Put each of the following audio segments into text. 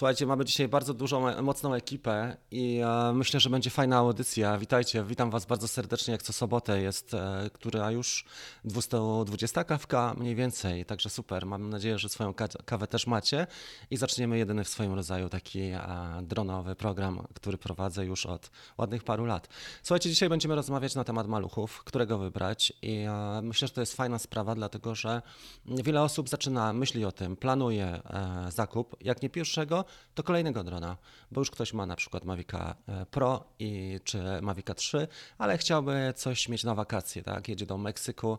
Słuchajcie, mamy dzisiaj bardzo dużą, mocną ekipę i e, myślę, że będzie fajna audycja. Witajcie, witam Was bardzo serdecznie, jak co sobotę jest, e, która już 220 kawka mniej więcej, także super. Mam nadzieję, że swoją kawę też macie i zaczniemy jedyny w swoim rodzaju taki e, dronowy program, który prowadzę już od ładnych paru lat. Słuchajcie, dzisiaj będziemy rozmawiać na temat maluchów, którego wybrać i e, myślę, że to jest fajna sprawa, dlatego że wiele osób zaczyna, myśli o tym, planuje e, zakup, jak nie pierwszego, to kolejnego drona, bo już ktoś ma na przykład Mavica e, Pro i, czy Mavica 3, ale chciałby coś mieć na wakacje, tak? Jedzie do Meksyku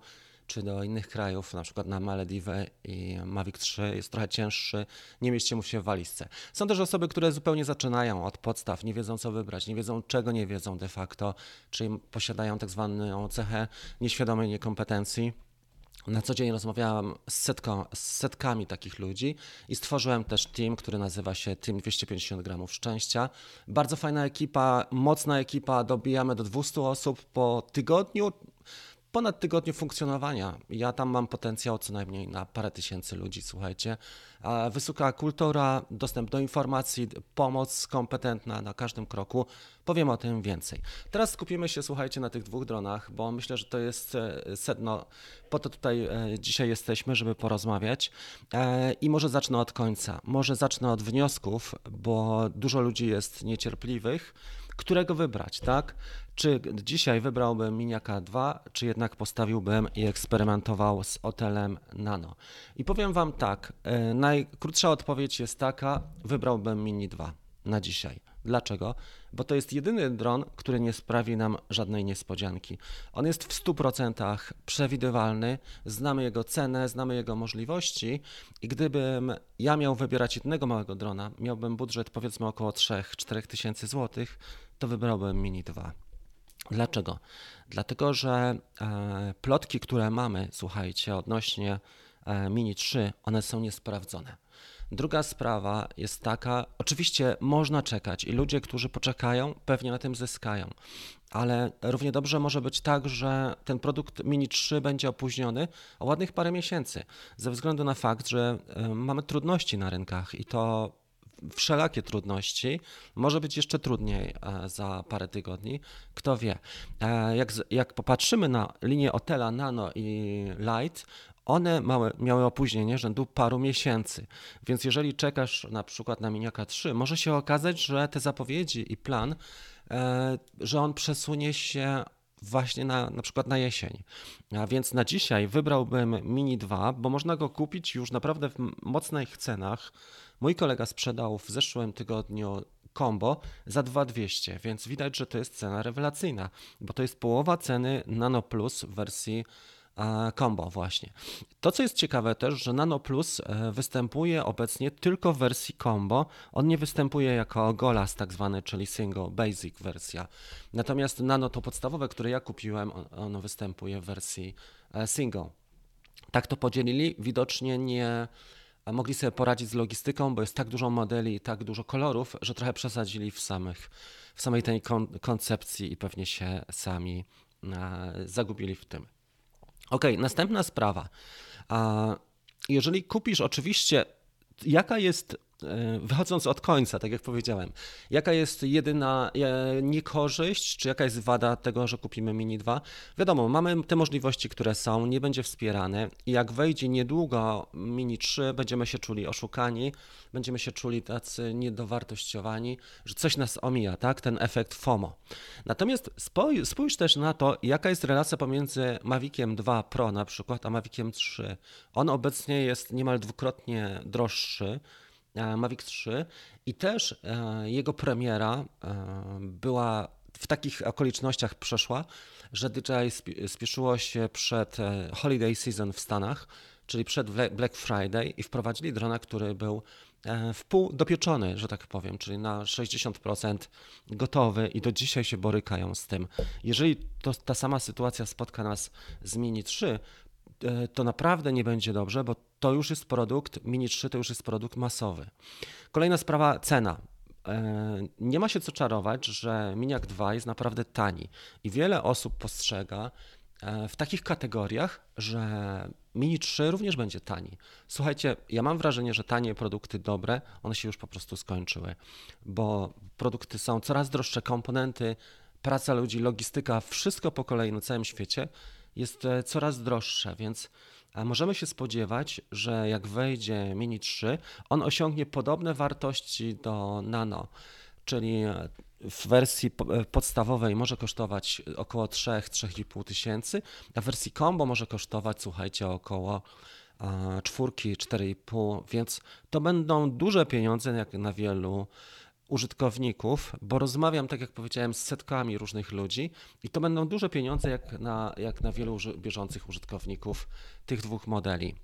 czy do innych krajów, na przykład na Malediwy i Mavic 3 jest trochę cięższy, nie mieści mu się w walizce. Są też osoby, które zupełnie zaczynają od podstaw, nie wiedzą co wybrać, nie wiedzą czego nie wiedzą de facto, czyli posiadają tak zwaną cechę nieświadomej niekompetencji na co dzień rozmawiałam z, setką, z setkami takich ludzi i stworzyłem też team, który nazywa się Team 250 gramów szczęścia. Bardzo fajna ekipa, mocna ekipa, dobijamy do 200 osób po tygodniu ponad tygodniu funkcjonowania. Ja tam mam potencjał co najmniej na parę tysięcy ludzi, słuchajcie. Wysoka kultura, dostęp do informacji, pomoc kompetentna na każdym kroku. Powiem o tym więcej. Teraz skupimy się, słuchajcie, na tych dwóch dronach, bo myślę, że to jest e, sedno. Po to tutaj e, dzisiaj jesteśmy, żeby porozmawiać. E, I może zacznę od końca. Może zacznę od wniosków, bo dużo ludzi jest niecierpliwych którego wybrać, tak? Czy dzisiaj wybrałbym Miniaka 2, czy jednak postawiłbym i eksperymentował z Otelem Nano? I powiem Wam tak, e, najkrótsza odpowiedź jest taka, wybrałbym Mini 2 na dzisiaj. Dlaczego? Bo to jest jedyny dron, który nie sprawi nam żadnej niespodzianki. On jest w 100% przewidywalny, znamy jego cenę, znamy jego możliwości i gdybym ja miał wybierać jednego małego drona, miałbym budżet powiedzmy około 3-4 tysięcy złotych, to wybrałbym Mini 2. Dlaczego? Dlatego, że e, plotki, które mamy, słuchajcie, odnośnie e, Mini 3, one są niesprawdzone. Druga sprawa jest taka, oczywiście można czekać i ludzie, którzy poczekają, pewnie na tym zyskają, ale równie dobrze może być tak, że ten produkt Mini 3 będzie opóźniony o ładnych parę miesięcy, ze względu na fakt, że e, mamy trudności na rynkach i to wszelakie trudności. Może być jeszcze trudniej e, za parę tygodni, kto wie. E, jak, jak popatrzymy na linię Otela Nano i Light, one małe, miały opóźnienie rzędu paru miesięcy. Więc jeżeli czekasz na przykład na Miniaka 3, może się okazać, że te zapowiedzi i plan, e, że on przesunie się właśnie na, na przykład na jesień. A więc na dzisiaj wybrałbym Mini 2, bo można go kupić już naprawdę w mocnych cenach. Mój kolega sprzedał w zeszłym tygodniu combo za 2200, więc widać, że to jest cena rewelacyjna, bo to jest połowa ceny Nano Plus w wersji combo właśnie. To, co jest ciekawe też, że Nano Plus e, występuje obecnie tylko w wersji combo. On nie występuje jako Golas tak zwany, czyli single, basic wersja. Natomiast Nano to podstawowe, które ja kupiłem, ono występuje w wersji e, single. Tak to podzielili, widocznie nie mogli sobie poradzić z logistyką, bo jest tak dużo modeli i tak dużo kolorów, że trochę przesadzili w, samych, w samej tej kon koncepcji i pewnie się sami e, zagubili w tym. Ok, następna sprawa. Jeżeli kupisz oczywiście, jaka jest wychodząc od końca, tak jak powiedziałem, jaka jest jedyna e, niekorzyść, czy jaka jest wada tego, że kupimy Mini 2? Wiadomo, mamy te możliwości, które są, nie będzie wspierane i jak wejdzie niedługo Mini 3, będziemy się czuli oszukani, będziemy się czuli tacy niedowartościowani, że coś nas omija, tak? Ten efekt FOMO. Natomiast spójrz, też na to, jaka jest relacja pomiędzy Maviciem 2 Pro na przykład, a Maviciem 3. On obecnie jest niemal dwukrotnie droższy, E, Mavic 3 i też e, jego premiera e, była w takich okolicznościach przeszła, że DJI spieszyło się przed holiday season w Stanach, czyli przed Black Friday i wprowadzili drona, który był w pół dopieczony, że tak powiem, czyli na 60% gotowy i do dzisiaj się borykają z tym. Jeżeli to, ta sama sytuacja spotka nas z Mini 3, E, to naprawdę nie będzie dobrze, bo to już jest produkt, Mini 3 to już jest produkt masowy. Kolejna sprawa, cena. E, nie ma się co czarować, że Miniak 2 jest naprawdę tani i wiele osób postrzega e, w takich kategoriach, że Mini 3 również będzie tani. Słuchajcie, ja mam wrażenie, że tanie produkty dobre, one się już po prostu skończyły, bo produkty są coraz droższe, komponenty, praca ludzi, logistyka, wszystko po kolei na całym świecie jest e, coraz droższe, więc e, możemy się spodziewać, że jak wejdzie Mini 3, on osiągnie podobne wartości do Nano, czyli w wersji podstawowej może kosztować około 3-3,5 tysięcy, a w wersji combo może kosztować, słuchajcie, około czwórki, 4,5, więc to będą duże pieniądze jak na wielu użytkowników, bo rozmawiam, tak jak powiedziałem, z setkami różnych ludzi i to będą duże pieniądze jak na, jak na wielu bieżących użytkowników tych dwóch modeli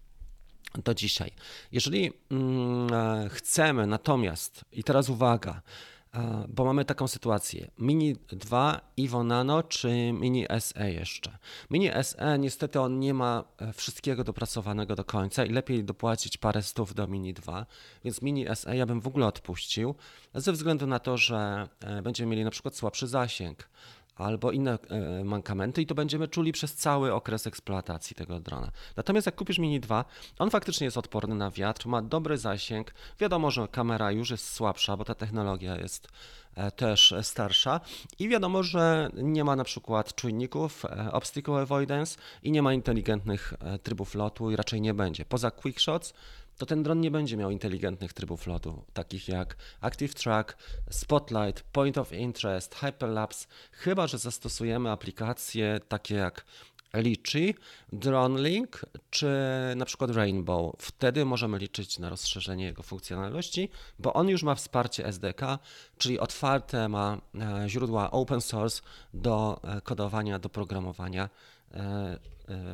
do dzisiaj. Jeżeli mm, e, chcemy natomiast, i teraz uwaga, bo mamy taką sytuację. Mini 2 Evo Nano czy Mini SE jeszcze. Mini SE niestety on nie ma e, wszystkiego dopracowanego do końca i lepiej dopłacić parę stów do Mini 2, więc Mini SE ja bym w ogóle odpuścił ze względu na to, że e, będziemy mieli na przykład słabszy zasięg albo inne e, mankamenty i to będziemy czuli przez cały okres eksploatacji tego drona. Natomiast jak kupisz Mini 2, on faktycznie jest odporny na wiatr, ma dobry zasięg. Wiadomo, że kamera już jest słabsza, bo ta technologia jest e, też starsza i wiadomo, że nie ma na przykład czujników e, obstacle avoidance i nie ma inteligentnych trybów lotu i raczej nie będzie. Poza quick shots to ten dron nie będzie miał inteligentnych trybów lotu, takich jak Active Track, Spotlight, Point of Interest, Hyperlapse, chyba że zastosujemy aplikacje takie jak Litchi, DroneLink czy na przykład Rainbow. Wtedy możemy liczyć na rozszerzenie jego funkcjonalności, bo on już ma wsparcie SDK, czyli otwarte ma e, źródła open source do e, kodowania, do programowania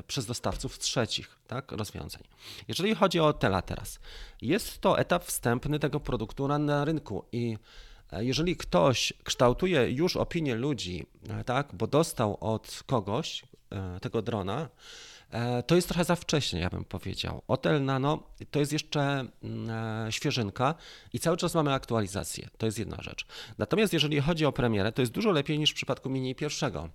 przez dostawców trzecich tak, rozwiązań. Jeżeli chodzi o Tela teraz, jest to etap wstępny tego produktu na, rynku i jeżeli ktoś kształtuje już opinię ludzi, tak, bo dostał od kogoś tego drona, to jest trochę za wcześnie, ja bym powiedział. Otel Nano to jest jeszcze mm, świeżynka i cały czas mamy aktualizację. To jest jedna rzecz. Natomiast jeżeli chodzi o premierę, to jest dużo lepiej niż w przypadku mini pierwszego.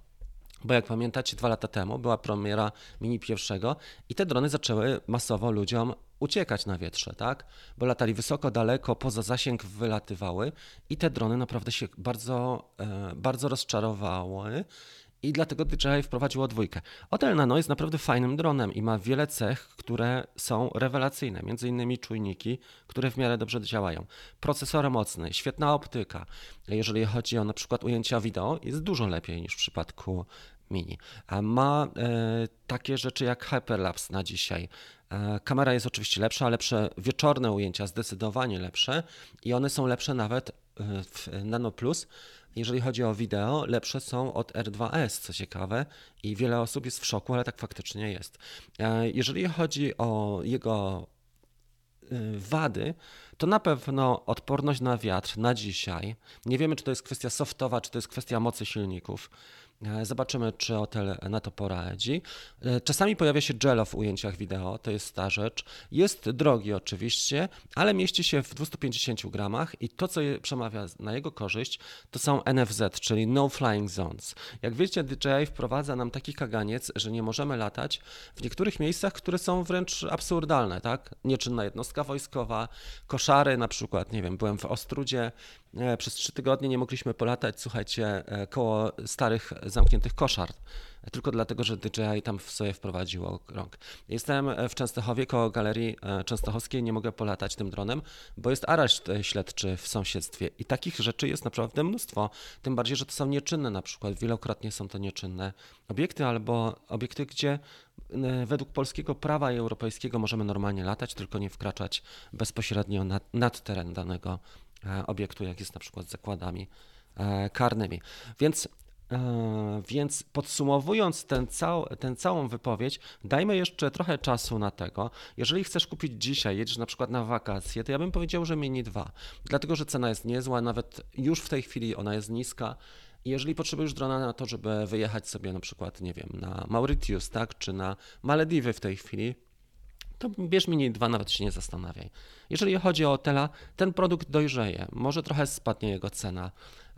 Bo jak pamiętacie, dwa lata temu była premiera Mini pierwszego i te drony zaczęły masowo ludziom uciekać na wietrze, tak? Bo latali wysoko, daleko, poza zasięg wylatywały i te drony naprawdę się bardzo, e, bardzo rozczarowały i dlatego DJI wprowadziło dwójkę. Hotel Nano jest naprawdę fajnym dronem i ma wiele cech, które są rewelacyjne, między innymi czujniki, które w miarę dobrze działają. Procesor mocny, świetna optyka. Jeżeli chodzi o na przykład ujęcia wideo, jest dużo lepiej niż w przypadku Mini. Ma e, takie rzeczy jak Hyperlapse na dzisiaj. E, kamera jest oczywiście lepsza, lepsze wieczorne ujęcia zdecydowanie lepsze i one są lepsze nawet e, w Nano Plus jeżeli chodzi o wideo, lepsze są od R2S, co ciekawe, i wiele osób jest w szoku, ale tak faktycznie jest. E, jeżeli chodzi o jego y, wady, to na pewno odporność na wiatr na dzisiaj. Nie wiemy, czy to jest kwestia softowa, czy to jest kwestia mocy silników. E, zobaczymy, czy hotel na to poradzi. E, czasami pojawia się jello w ujęciach wideo, to jest ta rzecz. Jest drogi oczywiście, ale mieści się w 250 gramach i to, co przemawia na jego korzyść, to są NFZ, czyli No Flying Zones. Jak wiecie, DJI wprowadza nam taki kaganiec, że nie możemy latać w niektórych miejscach, które są wręcz absurdalne, tak? Nieczynna jednostka wojskowa, koszary na przykład, nie wiem, byłem w Ostrudzie, przez trzy tygodnie nie mogliśmy polatać, słuchajcie, koło starych zamkniętych koszar, tylko dlatego, że DJI tam w sobie wprowadziło rąk. Jestem w Częstochowie koło Galerii e, Częstochowskiej, nie mogę polatać tym dronem, bo jest areszt e, śledczy w sąsiedztwie. I takich rzeczy jest naprawdę mnóstwo, tym bardziej, że to są nieczynne na przykład, wielokrotnie są to nieczynne obiekty albo obiekty, gdzie e, według polskiego prawa i europejskiego możemy normalnie latać, tylko nie wkraczać bezpośrednio nad, nad teren danego obiektu, jak jest na przykład zakładami karnymi. Więc E, więc podsumowując ten cał, tę całą wypowiedź, dajmy jeszcze trochę czasu na tego. Jeżeli chcesz kupić dzisiaj, jedziesz na przykład na wakacje, to ja bym powiedział, że Mini 2, dlatego że cena jest niezła, nawet już w tej chwili ona jest niska. Jeżeli potrzebujesz drona na to, żeby wyjechać sobie na przykład, nie wiem, na Mauritius, tak, czy na Malediwy w tej chwili, to bierz Mini 2, nawet się nie zastanawiaj. Jeżeli chodzi o Tela, ten produkt dojrzeje, może trochę spadnie jego cena.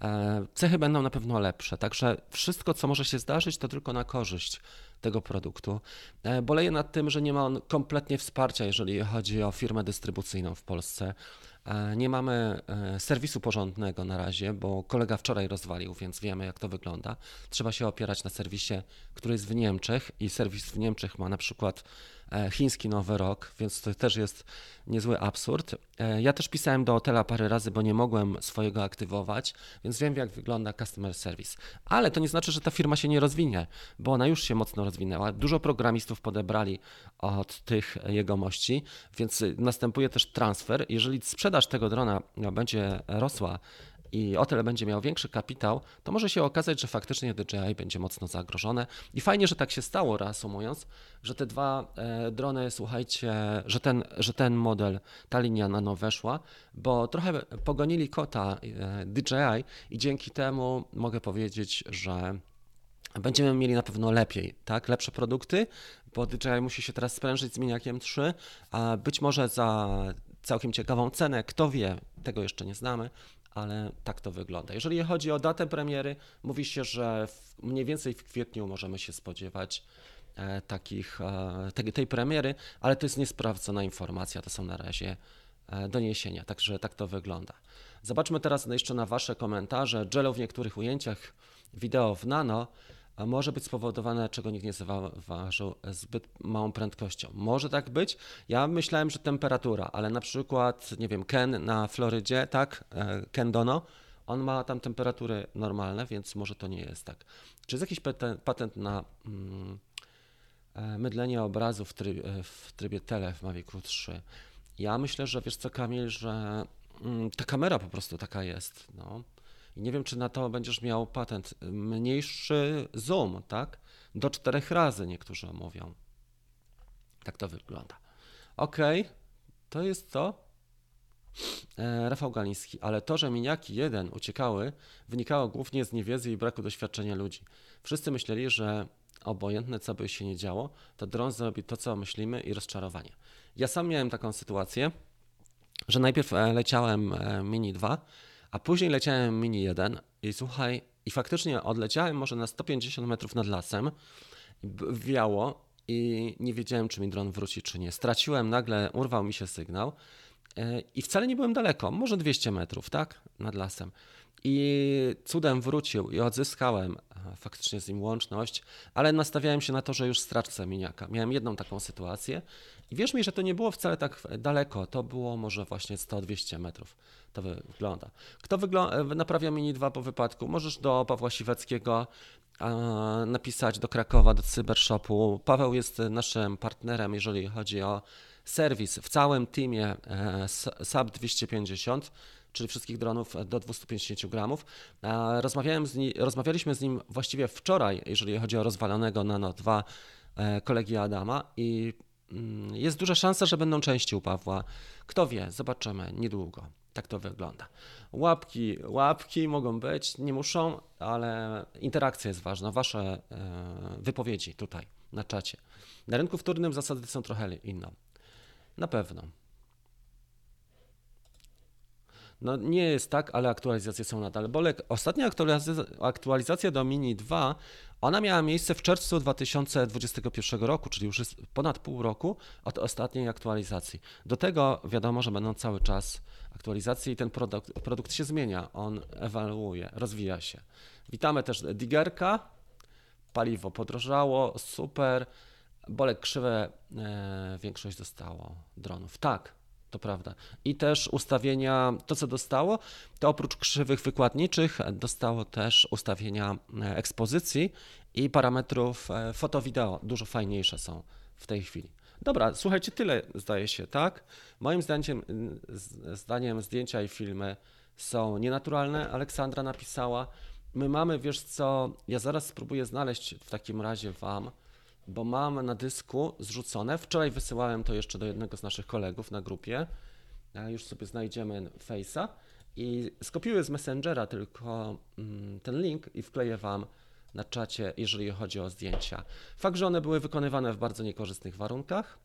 E, cechy będą na pewno lepsze, także wszystko, co może się zdarzyć, to tylko na korzyść tego produktu. E, boleję nad tym, że nie ma on kompletnie wsparcia, jeżeli chodzi o firmę dystrybucyjną w Polsce. E, nie mamy serwisu porządnego na razie, bo kolega wczoraj rozwalił, więc wiemy jak to wygląda. Trzeba się opierać na serwisie, który jest w Niemczech i serwis w Niemczech ma na przykład chiński Nowy Rok, więc to też jest niezły absurd. E, ja też pisałem do hotela parę razy, bo nie mogłem swojego aktywować, więc wiem, jak wygląda customer service. Ale to nie znaczy, że ta firma się nie rozwinie, bo ona już się mocno rozwinęła. Dużo programistów podebrali od tych jegomości, więc następuje też transfer. Jeżeli sprzedaż tego drona będzie rosła i hotel będzie miał większy kapitał, to może się okazać, że faktycznie DJI będzie mocno zagrożone. I fajnie, że tak się stało, reasumując, że te dwa e, drony, słuchajcie, że ten, że ten model, ta linia nano weszła, bo trochę pogonili kota e, DJI i dzięki temu mogę powiedzieć, że będziemy mieli na pewno lepiej, tak? Lepsze produkty, bo DJI musi się teraz sprężyć z Miniakiem 3, a być może za całkiem ciekawą cenę, kto wie, tego jeszcze nie znamy, ale tak to wygląda. Jeżeli chodzi o datę premiery, mówi się, że mniej więcej w kwietniu możemy się spodziewać e, takich, e, tej, tej premiery, ale to jest niesprawdzona informacja, to są na razie e, doniesienia, także tak to wygląda. Zobaczmy teraz jeszcze na Wasze komentarze. Jello w niektórych ujęciach wideo w nano może być spowodowane, czego nikt nie zauważył, zbyt małą prędkością. Może tak być. Ja myślałem, że temperatura, ale na przykład, nie wiem, Ken na Florydzie, tak, e, Ken Dono, on ma tam temperatury normalne, więc może to nie jest tak. Czy jest jakiś patent na mm, e, mydlenie obrazu w trybie, e, w trybie tele w Mavic 3? Ja myślę, że wiesz co, Kamil, że mm, ta kamera po prostu taka jest. No. I nie wiem, czy na to będziesz miał patent. Mniejszy zoom, tak? Do czterech razy niektórzy mówią. Tak to wygląda. Ok, to jest to. E, Rafał Galiński, ale to, że miniaki 1 uciekały, wynikało głównie z niewiedzy i braku doświadczenia ludzi. Wszyscy myśleli, że obojętne co by się nie działo, to dron zrobi to, co myślimy i rozczarowanie. Ja sam miałem taką sytuację, że najpierw e, leciałem e, Mini 2, a później leciałem Mini 1 i słuchaj, i faktycznie odleciałem może na 150 metrów nad lasem, wiało i nie wiedziałem, czy mi dron wróci, czy nie. Straciłem nagle, urwał mi się sygnał e, i wcale nie byłem daleko, może 200 metrów, tak, nad lasem. I cudem wrócił i odzyskałem faktycznie z nim łączność, ale nastawiałem się na to, że już stracę miniaka. Miałem jedną taką sytuację i wierz mi, że to nie było wcale tak daleko, to było może właśnie 100-200 metrów. To wygląda. Kto wygl- naprawia Mini 2 po wypadku? Możesz do Pawła Siweckiego napisać do Krakowa, do Cybershopu. Paweł jest naszym partnerem, jeżeli chodzi o serwis w całym teamie e, SAP 250 czyli wszystkich dronów do 250 gramów. Rozmawiałem z rozmawialiśmy z nim właściwie wczoraj, jeżeli chodzi o rozwalonego Nano 2 e, kolegi Adama i jest duża szansa, że będą części u Pawła. Kto wie, zobaczymy niedługo. Tak to wygląda. Łapki, łapki mogą być, nie muszą, ale interakcja jest ważna. Wasze e, wypowiedzi tutaj na czacie. Na rynku wtórnym zasady są trochę inne. Na pewno. No nie jest tak, ale aktualizacje są nadal. Bolek, ostatnia aktualizacja, do Mini 2, ona miała miejsce w czerwcu 2021 roku, czyli już jest ponad pół roku od ostatniej aktualizacji. Do tego wiadomo, że będą cały czas aktualizacje i ten produkt, produkt się zmienia, on ewaluuje, rozwija się. Witamy też Digerka, paliwo podrożało, super. Bolek krzywe, e, większość dostało dronów. Tak, to prawda. I też ustawienia, to co dostało, to oprócz krzywych wykładniczych dostało też ustawienia e, ekspozycji i parametrów e, foto-wideo. Dużo fajniejsze są w tej chwili. Dobra, słuchajcie, tyle zdaje się, tak? Moim zdaniem, zdaniem zdjęcia i filmy są nienaturalne. Aleksandra napisała. My mamy, wiesz co, ja zaraz spróbuję znaleźć w takim razie Wam bo mam na dysku zrzucone. Wczoraj wysyłałem to jeszcze do jednego z naszych kolegów na grupie. Już sobie znajdziemy Face'a i skopiuję z Messengera tylko mm, ten link i wkleję Wam na czacie, jeżeli chodzi o zdjęcia. Fakt, że one były wykonywane w bardzo niekorzystnych warunkach,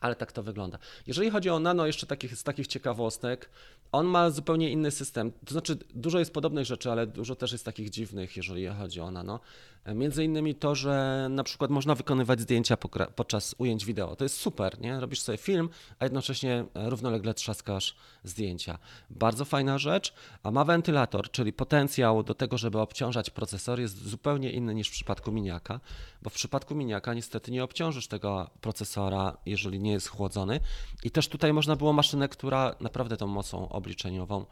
Ale tak to wygląda. Jeżeli chodzi o Nano, jeszcze takich, z takich ciekawostek, on ma zupełnie inny system. To znaczy, dużo jest podobnych rzeczy, ale dużo też jest takich dziwnych, jeżeli chodzi o Nano. Między innymi to, że na przykład można wykonywać zdjęcia podczas ujęć wideo. To jest super, nie? Robisz sobie film, a jednocześnie równolegle trzaskasz zdjęcia. Bardzo fajna rzecz, a ma wentylator, czyli potencjał do tego, żeby obciążać procesor jest zupełnie inny niż w przypadku miniaka, bo w przypadku miniaka niestety nie obciążysz tego procesora, jeżeli nie jest chłodzony. I też tutaj można było maszynę, która naprawdę tą mocą obliczeniową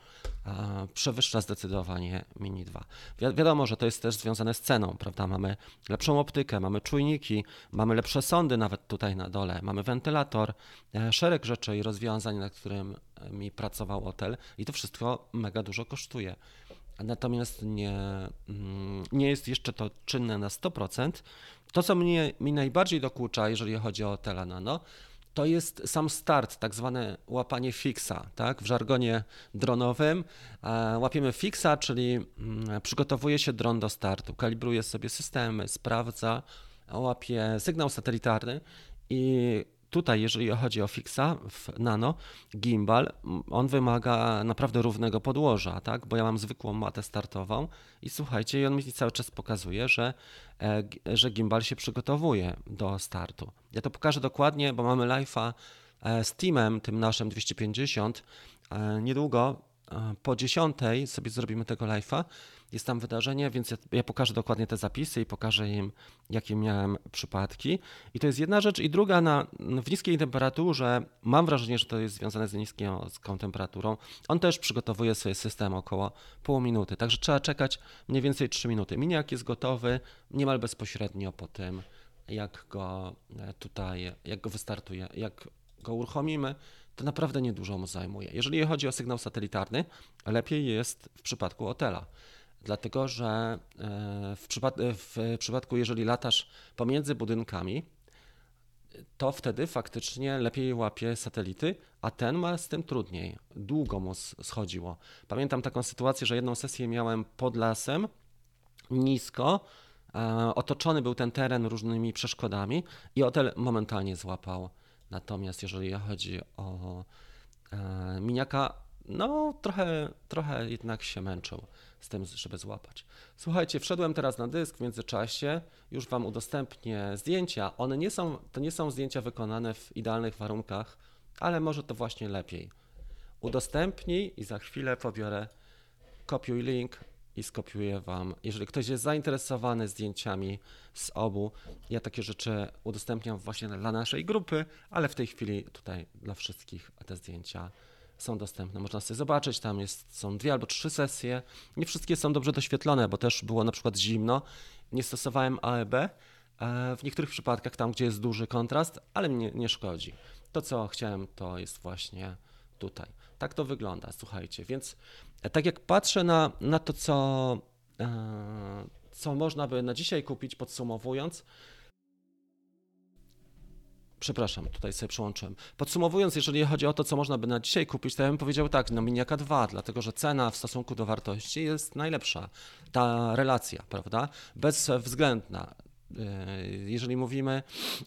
przewyższa zdecydowanie Mini 2. Wi wiadomo, że to jest też związane z ceną, prawda? Mamy lepszą optykę, mamy czujniki, mamy lepsze sądy nawet tutaj na dole, mamy wentylator, e, szereg rzeczy i rozwiązań, na którym mi pracował hotel i to wszystko mega dużo kosztuje. Natomiast nie, mm, nie jest jeszcze to czynne na 100%. To, co mnie, mi najbardziej dokucza, jeżeli chodzi o Tela Nano, to jest sam start, tak zwane łapanie fixa. Tak? W żargonie dronowym e, łapiemy fixa, czyli mm, przygotowuje się dron do startu, kalibruje sobie systemy, sprawdza, łapie sygnał satelitarny i tutaj, jeżeli chodzi o fixa w Nano, gimbal, on wymaga naprawdę równego podłoża, tak? bo ja mam zwykłą matę startową i słuchajcie, i on mi cały czas pokazuje, że, e, że gimbal się przygotowuje do startu. Ja to pokażę dokładnie, bo mamy live'a e, z teamem, tym naszym 250, e, niedługo po 10 sobie zrobimy tego live'a jest tam wydarzenie, więc ja, ja, pokażę dokładnie te zapisy i pokażę im, jakie miałem przypadki. I to jest jedna rzecz. I druga, na, w niskiej temperaturze, mam wrażenie, że to jest związane z niską temperaturą, on też przygotowuje sobie system około pół minuty, także trzeba czekać mniej więcej 3 minuty. Miniak jest gotowy niemal bezpośrednio po tym, jak go e, tutaj, jak go wystartuje, jak go uruchomimy, to naprawdę niedużo mu zajmuje. Jeżeli chodzi o sygnał satelitarny, lepiej jest w przypadku hotela dlatego że e, w, przypad w przypadku, jeżeli latasz pomiędzy budynkami, to wtedy faktycznie lepiej łapie satelity, a ten ma z tym trudniej. Długo mu schodziło. Pamiętam taką sytuację, że jedną sesję miałem pod lasem, nisko, e, otoczony był ten teren różnymi przeszkodami i hotel momentalnie złapał. Natomiast jeżeli chodzi o e, miniaka, no trochę, trochę jednak się męczył z tym, żeby złapać. Słuchajcie, wszedłem teraz na dysk w międzyczasie, już Wam udostępnię zdjęcia. One nie są, to nie są zdjęcia wykonane w idealnych warunkach, ale może to właśnie lepiej. Udostępnij i za chwilę pobiorę kopiuj link i skopiuję Wam. Jeżeli ktoś jest zainteresowany zdjęciami z obu, ja takie rzeczy udostępniam właśnie dla naszej grupy, ale w tej chwili tutaj dla wszystkich te zdjęcia są dostępne. Można sobie zobaczyć, tam jest, są dwie albo trzy sesje. Nie wszystkie są dobrze doświetlone, bo też było na przykład zimno. Nie stosowałem AEB e, w niektórych przypadkach, tam gdzie jest duży kontrast, ale mnie nie szkodzi. To, co chciałem, to jest właśnie tutaj. Tak to wygląda, słuchajcie. Więc e, tak jak patrzę na, na to, co, e, co można by na dzisiaj kupić, podsumowując, Przepraszam, tutaj sobie przełączyłem. Podsumowując, jeżeli chodzi o to, co można by na dzisiaj kupić, to ja bym powiedział tak, no Miniaka 2, dlatego że cena w stosunku do wartości jest najlepsza. Ta relacja, prawda? Bezwzględna. Yy, jeżeli mówimy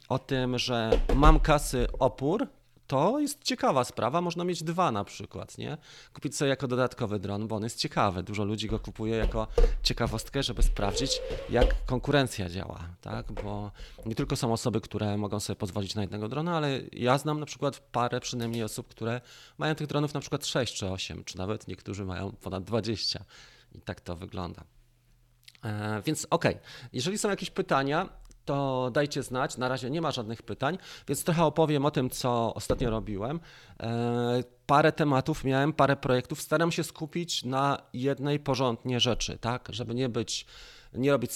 o tym, że mam kasy opór, to jest ciekawa sprawa. Można mieć dwa na przykład, nie? Kupić sobie jako dodatkowy dron, bo on jest ciekawy. Dużo ludzi go kupuje jako ciekawostkę, żeby sprawdzić, jak konkurencja działa, tak? Bo nie tylko są osoby, które mogą sobie pozwolić na jednego drona, ale ja znam na przykład parę przynajmniej osób, które mają tych dronów na przykład 6 czy 8, czy nawet niektórzy mają ponad 20. I tak to wygląda. E, więc okej, okay. jeżeli są jakieś pytania, to dajcie znać. Na razie nie ma żadnych pytań, więc trochę opowiem o tym, co ostatnio robiłem. E, parę tematów miałem, parę projektów. Staram się skupić na jednej porządnie rzeczy, tak, żeby nie być, nie robić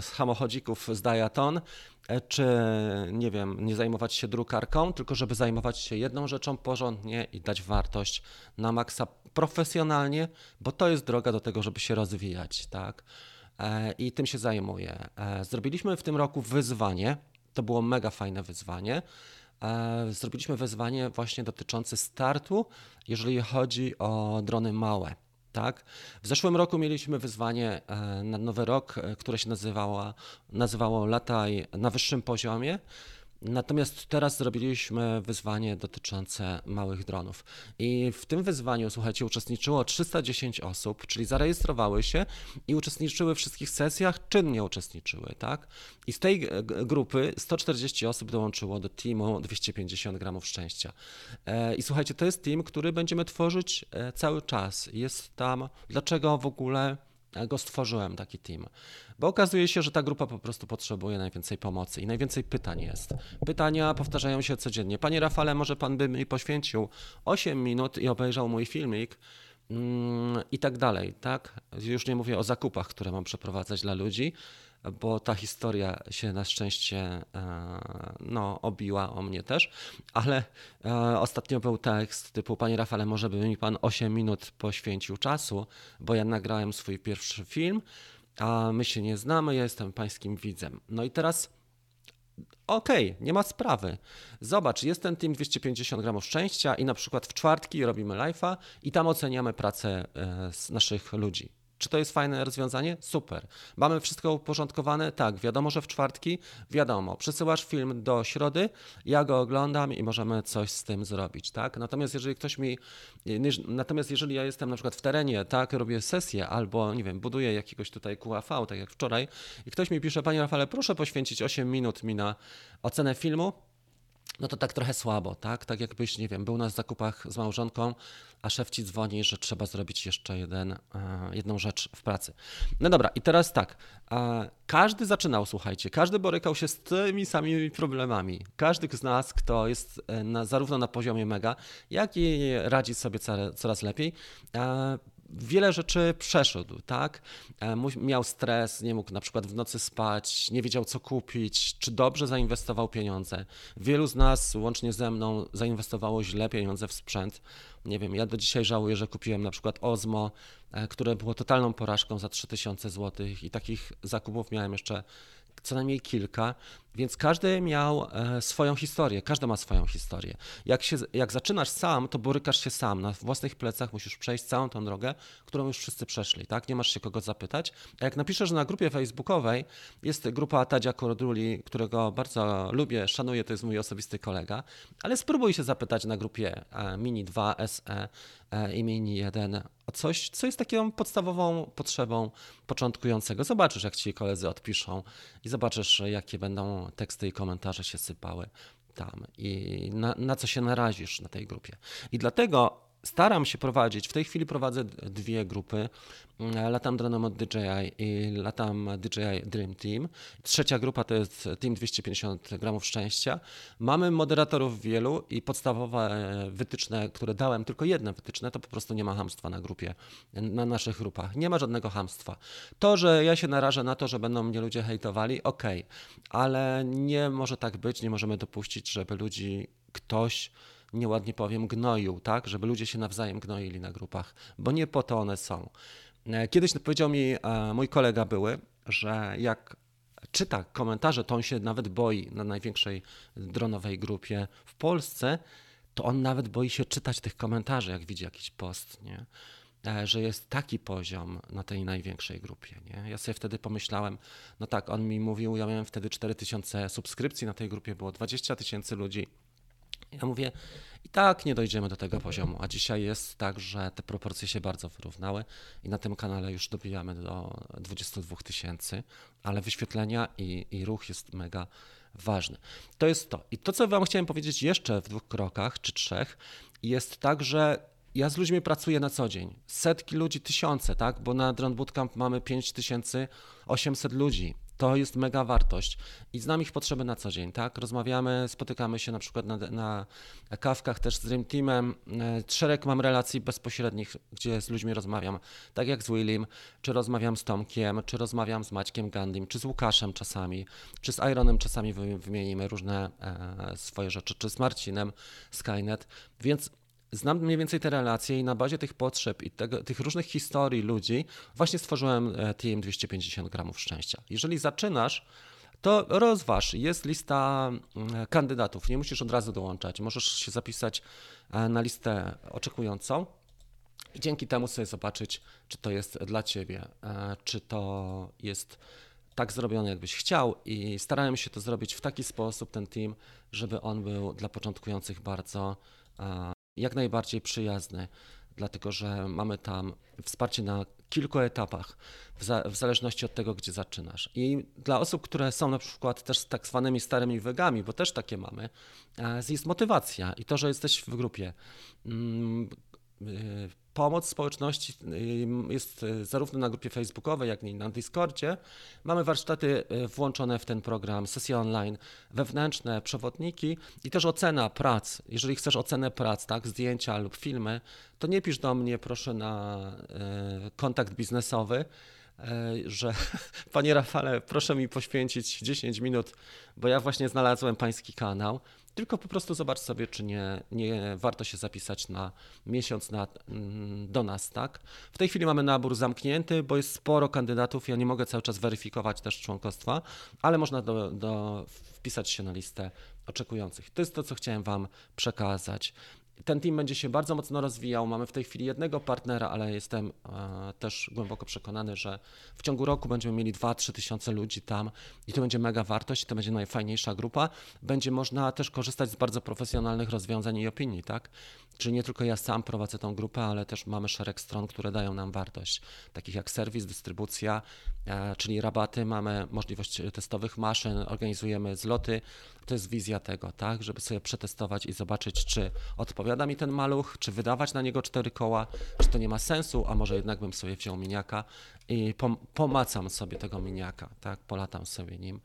samochodzików z Dajaton, e, czy nie wiem, nie zajmować się drukarką, tylko żeby zajmować się jedną rzeczą porządnie i dać wartość na maksa profesjonalnie, bo to jest droga do tego, żeby się rozwijać, tak. E, i tym się zajmuję. E, zrobiliśmy w tym roku wyzwanie, to było mega fajne wyzwanie. E, zrobiliśmy wyzwanie właśnie dotyczące startu, jeżeli chodzi o drony małe. Tak? W zeszłym roku mieliśmy wyzwanie na nowy rok, które się nazywało, nazywało Lataj na wyższym poziomie. Natomiast teraz zrobiliśmy wyzwanie dotyczące małych dronów. I w tym wyzwaniu, słuchajcie, uczestniczyło 310 osób, czyli zarejestrowały się i uczestniczyły w wszystkich sesjach, czynnie uczestniczyły, tak? I z tej grupy 140 osób dołączyło do teamu 250 gramów szczęścia. E, I słuchajcie, to jest team, który będziemy tworzyć e, cały czas. Jest tam, dlaczego w ogóle go stworzyłem, taki team. Bo okazuje się, że ta grupa po prostu potrzebuje najwięcej pomocy i najwięcej pytań jest. Pytania powtarzają się codziennie. Panie Rafale, może pan by mi poświęcił 8 minut i obejrzał mój filmik mm, i tak dalej, tak? Już nie mówię o zakupach, które mam przeprowadzać dla ludzi, bo ta historia się na szczęście e, no, obiła o mnie też, ale e, ostatnio był tekst typu Panie Rafale, może by mi Pan 8 minut poświęcił czasu, bo ja nagrałem swój pierwszy film, a my się nie znamy, ja jestem Pańskim widzem. No i teraz Okej, okay, nie ma sprawy. Zobacz, jest ten team 250 gramów szczęścia i na przykład w czwartki robimy live'a i tam oceniamy pracę e, naszych ludzi. Czy to jest fajne rozwiązanie? Super. Mamy wszystko uporządkowane? Tak, wiadomo, że w czwartki, wiadomo. Przesyłasz film do środy, ja go oglądam i możemy coś z tym zrobić, tak? Natomiast jeżeli ktoś mi, natomiast jeżeli ja jestem na przykład w terenie, tak, robię sesję albo, nie wiem, buduję jakiegoś tutaj QAV, tak jak wczoraj i ktoś mi pisze, panie Rafale, proszę poświęcić 8 minut mi na ocenę filmu, no to tak trochę słabo, tak? Tak jakbyś, nie wiem, był na zakupach z małżonką, a szef ci dzwoni, że trzeba zrobić jeszcze jeden, e, jedną rzecz w pracy. No dobra, i teraz tak. E, każdy zaczynał, słuchajcie, każdy borykał się z tymi samymi problemami. Każdy z nas, kto jest e, na, zarówno na poziomie mega, jak i radzi sobie coraz lepiej, wiele rzeczy przeszedł, tak? E, miał stres, nie mógł na przykład w nocy spać, nie wiedział co kupić, czy dobrze zainwestował pieniądze. Wielu z nas, łącznie ze mną, zainwestowało źle pieniądze w sprzęt. Nie wiem, ja do dzisiaj żałuję, że kupiłem na przykład Ozmo, e, które było totalną porażką za 3000 zł i takich zakupów miałem jeszcze co najmniej kilka, więc każdy miał e, swoją historię, każdy ma swoją historię. Jak, się, jak zaczynasz sam, to borykasz się sam, na własnych plecach musisz przejść całą tą drogę, którą już wszyscy przeszli, tak? Nie masz się kogo zapytać. A jak napiszesz na grupie facebookowej, jest grupa Tadzia Koroduli, którego bardzo lubię, szanuję, to jest mój osobisty kolega, ale spróbuj się zapytać na grupie e, Mini 2 SE e, i Mini 1 o coś, co jest taką podstawową potrzebą początkującego. Zobaczysz, jak ci koledzy odpiszą i zobaczysz, jakie będą teksty i komentarze się sypały tam i na, na co się narazisz na tej grupie. I dlatego staram się prowadzić, w tej chwili prowadzę dwie grupy, mm, latam dronem od DJI i latam DJI Dream Team. Trzecia grupa to jest Team 250 gramów szczęścia. Mamy moderatorów wielu i podstawowe wytyczne, które dałem, tylko jedne wytyczne, to po prostu nie ma hamstwa na grupie, na naszych grupach. Nie ma żadnego hamstwa. To, że ja się narażę na to, że będą mnie ludzie hejtowali, ok, ale nie może tak być, nie możemy dopuścić, żeby ludzi ktoś nieładnie powiem, gnoił, tak? Żeby ludzie się nawzajem gnoili na grupach, bo nie po to one są. E, kiedyś powiedział mi e, mój kolega były, że jak czyta komentarze, to on się nawet boi na największej dronowej grupie w Polsce, to on nawet boi się czytać tych komentarzy, jak widzi jakiś post, nie? E, że jest taki poziom na tej największej grupie. Nie? Ja sobie wtedy pomyślałem, no tak, on mi mówił, ja miałem wtedy 4000 subskrypcji na tej grupie, było 20 tysięcy ludzi ja mówię, i tak nie dojdziemy do tego poziomu, a dzisiaj jest tak, że te proporcje się bardzo wyrównały i na tym kanale już dobijamy do 22 tysięcy, ale wyświetlenia i, i ruch jest mega ważny. To jest to. I to, co Wam chciałem powiedzieć jeszcze w dwóch krokach czy trzech, jest tak, że ja z ludźmi pracuję na co dzień. Setki ludzi, tysiące, tak? Bo na Drone Bootcamp mamy 5800 ludzi to jest mega wartość i znam ich potrzeby na co dzień, tak? Rozmawiamy, spotykamy się na przykład na, na kawkach też z Dream Teamem. E, szereg mam relacji bezpośrednich, gdzie z ludźmi rozmawiam, tak jak z Willim, czy rozmawiam z Tomkiem, czy rozmawiam z Maćkiem Gandim, czy z Łukaszem czasami, czy z Ironem czasami wymienimy różne e, swoje rzeczy, czy z Marcinem, Skynet, więc znam mniej więcej te relacje i na bazie tych potrzeb i tego, tych różnych historii ludzi właśnie stworzyłem e, TM 250 gramów szczęścia. Jeżeli zaczynasz, to rozważ. Jest lista mm, kandydatów. Nie musisz od razu dołączać. Możesz się zapisać e, na listę oczekującą i dzięki temu sobie zobaczyć, czy to jest dla ciebie, e, czy to jest tak zrobiony, jakbyś chciał, i starałem się to zrobić w taki sposób, ten team, żeby on był dla początkujących bardzo jak najbardziej przyjazny, dlatego że mamy tam wsparcie na kilku etapach, w, za, w, zależności od tego, gdzie zaczynasz. I dla osób, które są na przykład też z tak zwanymi starymi wegami, bo też takie mamy, jest motywacja i to, że jesteś w grupie. Mm, y, pomoc społeczności jest e, zarówno na grupie facebookowej, jak i na Discordzie. Mamy warsztaty e, włączone w ten program, sesje online, wewnętrzne, przewodniki i też ocena prac. Jeżeli chcesz ocenę prac, tak, zdjęcia lub filmy, to nie pisz do mnie proszę na kontakt biznesowy, że panie Rafale, proszę mi poświęcić 10 minut, bo ja właśnie znalazłem pański kanał tylko po prostu zobacz sobie, czy nie, nie warto się zapisać na miesiąc na, mm, do nas, tak? W tej chwili mamy nabór zamknięty, bo jest sporo kandydatów, ja nie mogę cały czas weryfikować też członkostwa, ale można do, do wpisać się na listę oczekujących. To jest to, co chciałem Wam przekazać. Ten team będzie się bardzo mocno rozwijał. Mamy w tej chwili jednego partnera, ale jestem e, też głęboko przekonany, że w ciągu roku będziemy mieli 2-3 tysiące ludzi tam i to będzie mega wartość, to będzie najfajniejsza grupa. Będzie można też korzystać z bardzo profesjonalnych rozwiązań i opinii, tak? Czyli nie tylko ja sam prowadzę tą grupę, ale też mamy szereg stron, które dają nam wartość, takich jak serwis, dystrybucja, e, czyli rabaty, mamy możliwość testowych maszyn, organizujemy zloty. To jest wizja tego, tak, żeby sobie przetestować i zobaczyć, czy odpowiada mi ten maluch, czy wydawać na niego cztery koła, czy to nie ma sensu, a może jednak bym sobie wziął miniaka i pomacam sobie tego miniaka, tak, polatam sobie nim.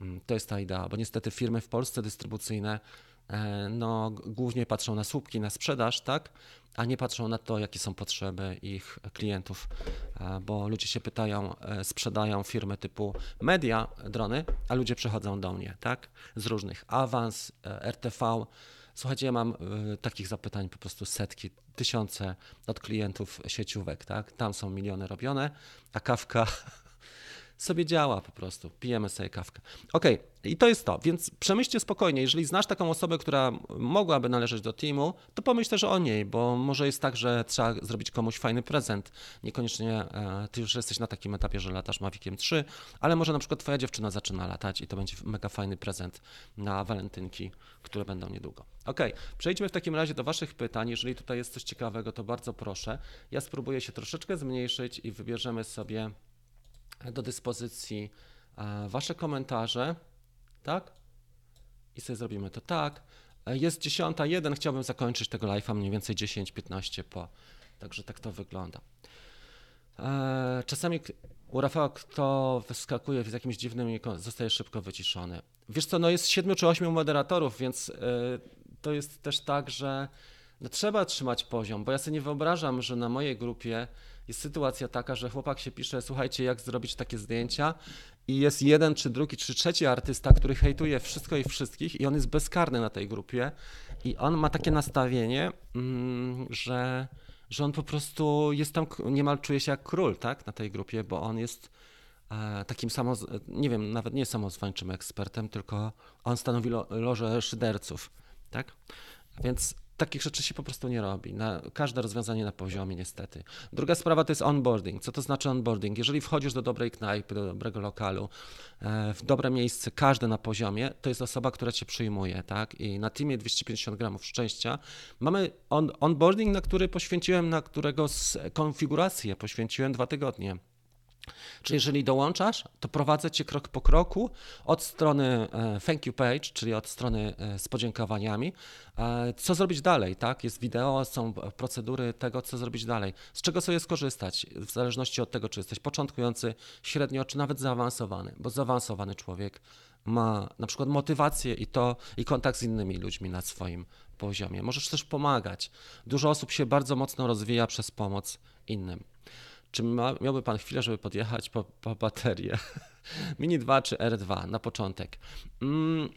Mm, to jest ta idea, bo niestety firmy w Polsce dystrybucyjne E, no, głównie patrzą na słupki, na sprzedaż, tak? a nie patrzą na to, jakie są potrzeby ich klientów, e, bo ludzie się pytają, e, sprzedają firmy typu media, drony, a ludzie przychodzą do mnie, tak? Z różnych awans, RTV. Słuchajcie, ja mam takich zapytań po prostu setki, tysiące od klientów sieciówek, tak? Tam są miliony robione, a kawka sobie działa po prostu. Pijemy sobie kawkę. Okej, okay. i to jest to, więc przemyślcie spokojnie. Jeżeli znasz taką osobę, która mogłaby należeć do teamu, to pomyśl też o niej, bo może jest tak, że trzeba zrobić komuś fajny prezent. Niekoniecznie e, ty już jesteś na takim etapie, że latasz Maviciem 3, ale może na przykład twoja dziewczyna zaczyna latać i to będzie mega fajny prezent na walentynki, które będą niedługo. Ok, przejdźmy w takim razie do Waszych pytań. Jeżeli tutaj jest coś ciekawego, to bardzo proszę. Ja spróbuję się troszeczkę zmniejszyć i wybierzemy sobie do dyspozycji e, Wasze komentarze, tak? I sobie zrobimy to tak. E, jest dziesiąta jeden, chciałbym zakończyć tego live'a mniej więcej 10-15 po. Także tak to wygląda. E, czasami u Rafała kto wyskakuje z jakimś dziwnym zostaje szybko wyciszony. Wiesz co, no jest siedmiu czy ośmiu moderatorów, więc to jest też tak, że no trzeba trzymać poziom, bo ja sobie nie wyobrażam, że na mojej grupie jest sytuacja taka, że chłopak się pisze, słuchajcie, jak zrobić takie zdjęcia i jest jeden, czy drugi, czy trzeci artysta, który hejtuje wszystko i wszystkich i on jest bezkarny na tej grupie i on ma takie nastawienie, mm, że, że on po prostu jest tam, niemal czuje się jak król, tak, na tej grupie, bo on jest e, takim samo, nie wiem, nawet nie samozwańczym ekspertem, tylko on stanowi lo, lożę szyderców, tak? Więc takich rzeczy się po prostu nie robi. Na, każde rozwiązanie na poziomie, niestety. Druga sprawa to jest onboarding. Co to znaczy onboarding? Jeżeli wchodzisz do dobrej knajpy, do dobrego lokalu, e, w dobre miejsce, każde na poziomie, to jest osoba, która cię przyjmuje, tak? I na teamie 250 gramów szczęścia mamy on, onboarding, na który poświęciłem, na którego konfigurację poświęciłem dwa tygodnie. Czyli jeżeli dołączasz, to prowadzę cię krok po kroku od strony e, thank you page, czyli od strony e, z podziękowaniami, e, co zrobić dalej, tak? Jest wideo, są procedury tego, co zrobić dalej, z czego sobie skorzystać, w zależności od tego, czy jesteś początkujący, średnio, czy nawet zaawansowany, bo zaawansowany człowiek ma na przykład motywację i to i kontakt z innymi ludźmi na swoim poziomie. Możesz też pomagać. Dużo osób się bardzo mocno rozwija przez pomoc innym. Czy ma, miałby Pan chwilę, żeby podjechać po, po baterię? Mini 2 czy R2 na początek? Mm,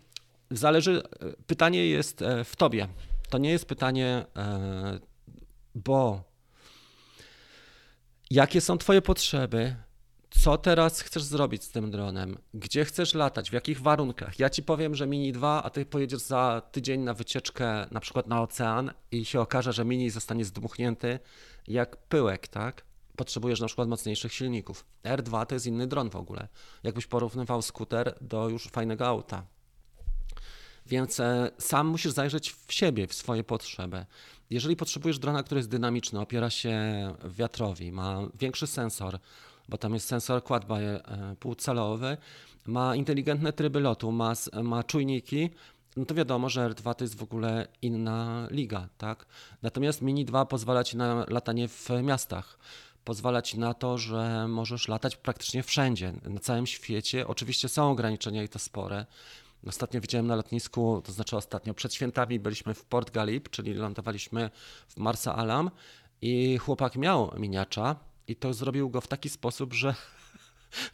zależy, pytanie jest e, w Tobie. To nie jest pytanie, e, bo jakie są Twoje potrzeby, co teraz chcesz zrobić z tym dronem? Gdzie chcesz latać? W jakich warunkach? Ja ci powiem, że Mini 2, a ty pojedziesz za tydzień na wycieczkę na przykład na ocean i się okaże, że Mini zostanie zdmuchnięty jak pyłek, tak? Potrzebujesz na przykład mocniejszych silników. R2 to jest inny dron w ogóle. Jakbyś porównywał skuter do już fajnego auta. Więc e, sam musisz zajrzeć w siebie, w swoje potrzeby. Jeżeli potrzebujesz drona, który jest dynamiczny, opiera się wiatrowi, ma większy sensor, bo tam jest sensor quad by półcelowy, ma inteligentne tryby lotu, ma, ma czujniki, no to wiadomo, że R2 to jest w ogóle inna liga, tak? Natomiast Mini 2 pozwala ci na latanie w miastach. Pozwala ci na to, że możesz latać praktycznie wszędzie, na całym świecie. Oczywiście są ograniczenia i to spore. Ostatnio widziałem na lotnisku, to znaczy ostatnio, przed świętami byliśmy w Port Galip, czyli lądowaliśmy w Marsa Alam i chłopak miał miniacza i to zrobił go w taki sposób, że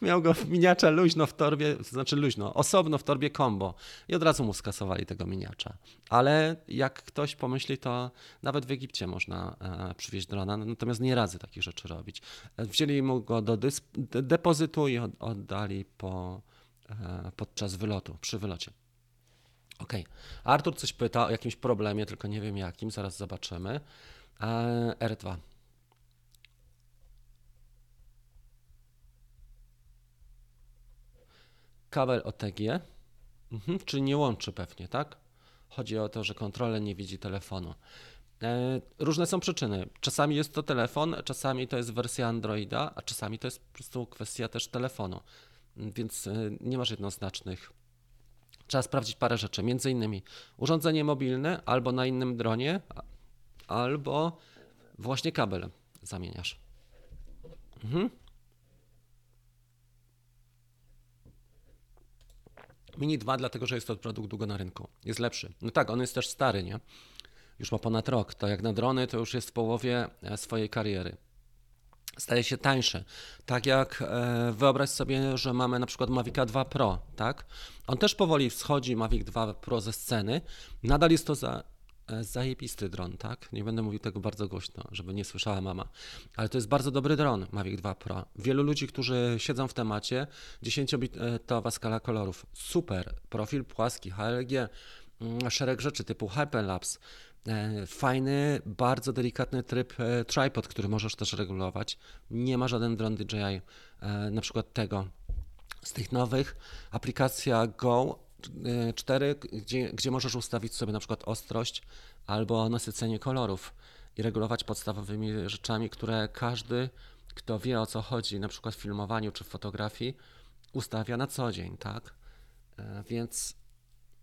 miał go miniacza luźno w torbie, to znaczy luźno, osobno w torbie combo i od razu mu skasowali tego miniacza. Ale jak ktoś pomyśli, to nawet w Egipcie można e, przywieźć drona, natomiast nie razy takich rzeczy robić. Wzięli mu go do depozytu i oddali po, e, podczas wylotu, przy wylocie. OK. Artur coś pyta o jakimś problemie, tylko nie wiem jakim, zaraz zobaczymy. E, R2. Kabel OTG, mhm, czyli nie łączy pewnie, tak? Chodzi o to, że kontroler nie widzi telefonu. E, różne są przyczyny. Czasami jest to telefon, czasami to jest wersja Androida, a czasami to jest po prostu kwestia też telefonu. Więc e, nie masz jednoznacznych. Trzeba sprawdzić parę rzeczy, między innymi urządzenie mobilne albo na innym dronie, albo właśnie kabel zamieniasz. Mhm. Mini 2 dlatego, że jest to produkt długo na rynku. Jest lepszy. No tak, on jest też stary, nie? Już ma ponad rok. To jak na drony, to już jest w połowie e, swojej kariery. Staje się tańszy. Tak jak e, wyobraź sobie, że mamy na przykład Mavic 2 Pro, tak? On też powoli wschodzi Mavic 2 Pro ze sceny. Nadal jest to za zajebisty dron, tak? Nie będę mówił tego bardzo głośno, żeby nie słyszała mama. Ale to jest bardzo dobry dron Mavic 2 Pro. Wielu ludzi, którzy siedzą w temacie, 10-bitowa skala kolorów. Super. Profil płaski, HLG, mm, szereg rzeczy typu Hyperlapse. E, fajny, bardzo delikatny tryb e, tripod, który możesz też regulować. Nie ma żaden dron DJI, na przykład tego. Z tych nowych aplikacja Go 4, gdzie, gdzie możesz ustawić sobie na przykład ostrość albo nasycenie kolorów i regulować podstawowymi rzeczami, które każdy, kto wie o co chodzi, na przykład w filmowaniu czy w fotografii, ustawia na co dzień, tak? E, więc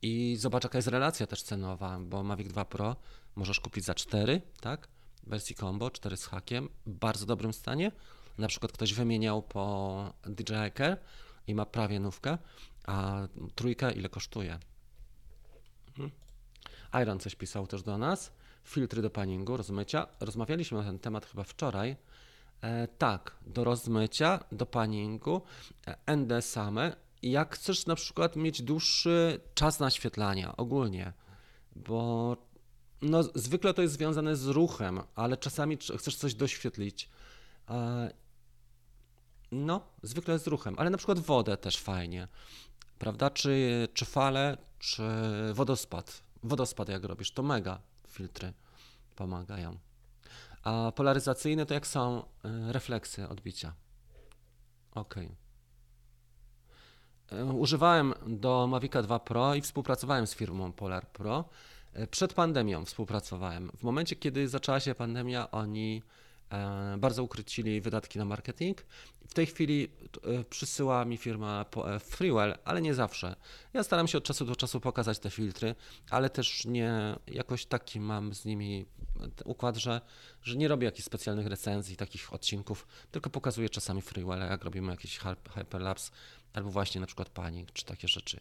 i zobacz, jaka jest relacja też cenowa, bo Mavic 2 Pro możesz kupić za 4, tak? W wersji combo, 4 z hakiem, w bardzo dobrym stanie. Na przykład ktoś wymieniał po DJI Care i ma prawie nówkę, a trójka ile kosztuje? Mhm. Iron coś pisał też do nas. Filtry do paningu, rozmycia. Rozmawialiśmy na ten temat chyba wczoraj. E, tak, do rozmycia, do paningu, e, ND same. Jak chcesz na przykład mieć dłuższy czas naświetlania ogólnie, bo no, zwykle to jest związane z ruchem, ale czasami chcesz coś doświetlić. No, zwykle z ruchem, ale na przykład wodę też fajnie prawda? Czy, czy fale, czy wodospad. Wodospad jak robisz, to mega filtry pomagają. A polaryzacyjne to jak są e, refleksy odbicia. Ok. E, używałem do Mavica 2 Pro i współpracowałem z firmą Polar Pro. E, przed pandemią współpracowałem. W momencie, kiedy zaczęła się pandemia, oni bardzo ukrócili wydatki na marketing. W tej chwili e, przysyła mi firma e, Freewell, ale nie zawsze. Ja staram się od czasu do czasu pokazać te filtry, ale też nie jakoś taki mam z nimi układ, że, że nie robię jakichś specjalnych recenzji, takich odcinków, tylko pokazuję czasami Freewell, jak robimy jakiś hyperlapse albo właśnie na przykład panik czy takie rzeczy.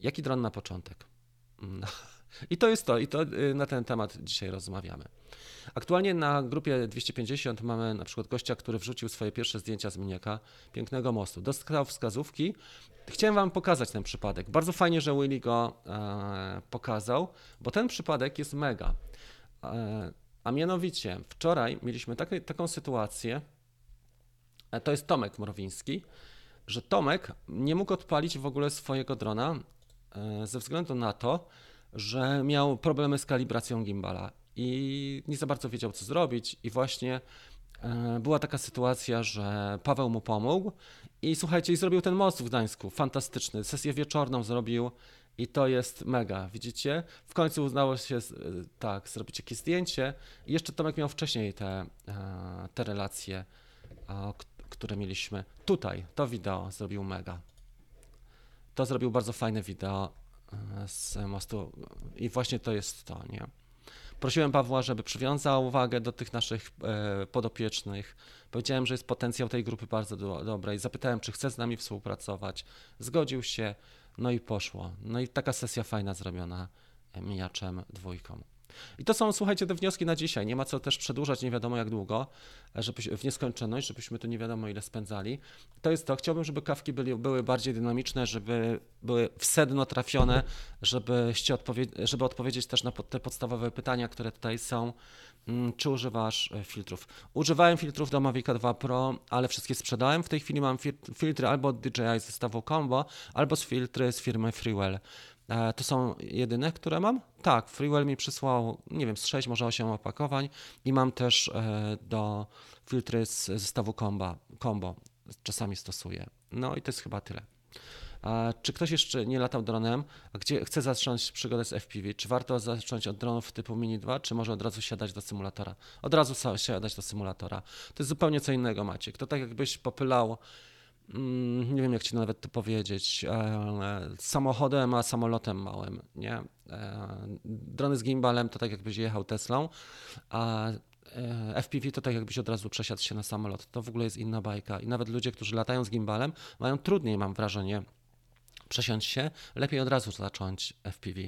Jaki dron na początek? No. I to jest to, i to y, na ten temat dzisiaj rozmawiamy. Aktualnie na grupie 250 mamy na przykład gościa, który wrzucił swoje pierwsze zdjęcia z miniaka pięknego mostu. Dostał wskazówki. Chciałem Wam pokazać ten przypadek. Bardzo fajnie, że Willy go e, pokazał, bo ten przypadek jest mega. E, a mianowicie, wczoraj mieliśmy taki, taką sytuację, e, to jest Tomek Mrowiński, że Tomek nie mógł odpalić w ogóle swojego drona e, ze względu na to, że miał problemy z kalibracją gimbala i nie za bardzo wiedział, co zrobić, i właśnie e, była taka sytuacja, że Paweł mu pomógł i słuchajcie, i zrobił ten most w Gdańsku. Fantastyczny. Sesję wieczorną zrobił i to jest mega. Widzicie? W końcu udało się e, tak zrobić jakieś zdjęcie. I jeszcze Tomek miał wcześniej te, e, te relacje, które mieliśmy. Tutaj to wideo zrobił mega. To zrobił bardzo fajne wideo z mostu i właśnie to jest to, nie? Prosiłem Pawła, żeby przywiązał uwagę do tych naszych e, podopiecznych. Powiedziałem, że jest potencjał tej grupy bardzo do, dobrej. Zapytałem, czy chce z nami współpracować. Zgodził się, no i poszło. No i taka sesja fajna zrobiona mijaczem dwójką. I to są, słuchajcie, te wnioski na dzisiaj. Nie ma co też przedłużać nie wiadomo jak długo, żeby, w nieskończoność, żebyśmy tu nie wiadomo ile spędzali. To jest to. Chciałbym, żeby kawki byli, były bardziej dynamiczne, żeby były w sedno trafione, żebyście odpowie- żeby odpowiedzieć też na te podstawowe pytania, które tutaj są. Mm, Czy używasz e, filtrów? Używałem filtrów do Mavica 2 Pro, ale wszystkie sprzedałem. W tej chwili mam fil- filtry albo od DJI z zestawu Combo, albo z filtry z firmy Freewell. E, To są jedyne, które mam? Tak, Freewell mi przysłał, nie wiem, z 6, może 8 opakowań i mam też e, do filtry z zestawu Combo, Combo. Czasami stosuję. No i to jest chyba tyle. A czy ktoś jeszcze nie latał dronem, a gdzie chce zacząć przygodę z FPV? Czy warto zacząć od dronów typu Mini 2, czy może od razu siadać do symulatora? Od razu siadać do symulatora. To jest zupełnie co innego, Maciek. To tak jakbyś popylał, nie wiem jak ci nawet to powiedzieć, e, samochodem, a samolotem małym, nie? E, drony z gimbalem to tak jakbyś jechał Teslą, a e, FPV to tak jakbyś od razu przesiadł się na samolot. To w ogóle jest inna bajka. I nawet ludzie, którzy latają z gimbalem, mają trudniej, mam wrażenie, przesiąść się, lepiej od razu zacząć FPV.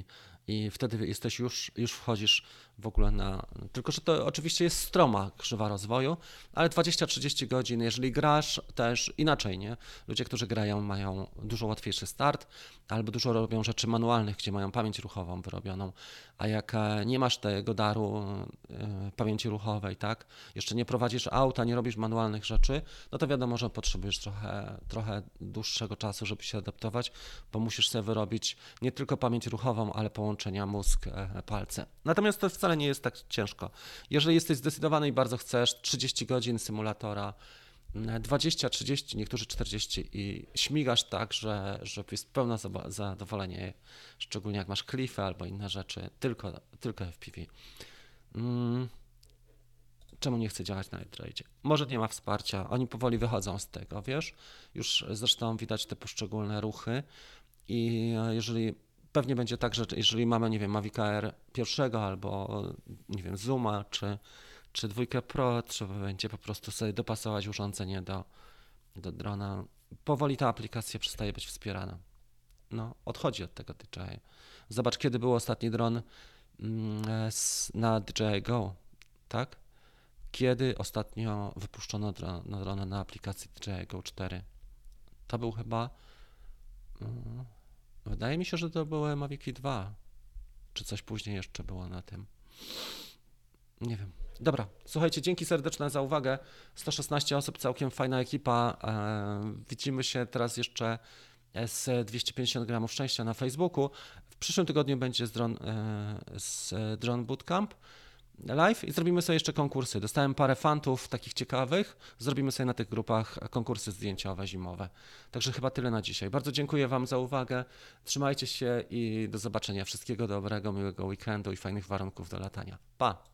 I wtedy jesteś już, już wchodzisz w ogóle na. Tylko, że to oczywiście jest stroma krzywa rozwoju, ale 20-30 godzin, jeżeli grasz też inaczej, nie? Ludzie, którzy grają, mają dużo łatwiejszy start, albo dużo robią rzeczy manualnych, gdzie mają pamięć ruchową wyrobioną. A jak e, nie masz tego daru e, pamięci ruchowej, tak? Jeszcze nie prowadzisz auta, nie robisz manualnych rzeczy, no to wiadomo, że potrzebujesz trochę, trochę dłuższego czasu, żeby się adaptować, bo musisz sobie wyrobić nie tylko pamięć ruchową, ale połączenia mózg-palce. Natomiast to wcale nie jest tak ciężko. Jeżeli jesteś zdecydowany i bardzo chcesz, 30 godzin symulatora, mm, 20, 30, niektórzy 40 i śmigasz tak, że, że jest pełne zadowolenie, szczególnie jak masz klify albo inne rzeczy, tylko, tylko FPV. Mm. Czemu nie chce działać na Androidzie? Może nie ma wsparcia, oni powoli wychodzą z tego, wiesz? Już zresztą widać te poszczególne ruchy i e, jeżeli pewnie będzie tak, że jeżeli mamy, nie wiem, Mavic Air pierwszego albo, nie wiem, Zooma czy, czy dwójkę Pro, trzeba będzie po prostu sobie dopasować urządzenie do, do drona. Powoli ta aplikacja przestaje być wspierana. No, odchodzi od tego DJI. Zobacz, kiedy był ostatni dron mm, na DJI Go, tak? Kiedy ostatnio wypuszczono dro- no, drona na aplikacji DJI Go 4? To był chyba. Wydaje mi się, że to były Maviki 2. Czy coś później jeszcze było na tym? Nie wiem. Dobra, słuchajcie, dzięki serdeczne za uwagę. 116 osób, całkiem fajna ekipa. E, widzimy się teraz jeszcze z 250 gramów szczęścia na Facebooku. W przyszłym tygodniu będzie z Drone, e, z Drone Bootcamp live i zrobimy sobie jeszcze konkursy. Dostałem parę fantów takich ciekawych. Zrobimy sobie na tych grupach konkursy zdjęciowe zimowe. Także chyba tyle na dzisiaj. Bardzo dziękuję Wam za uwagę. Trzymajcie się i do zobaczenia. Wszystkiego dobrego, miłego weekendu i fajnych warunków do latania. Pa!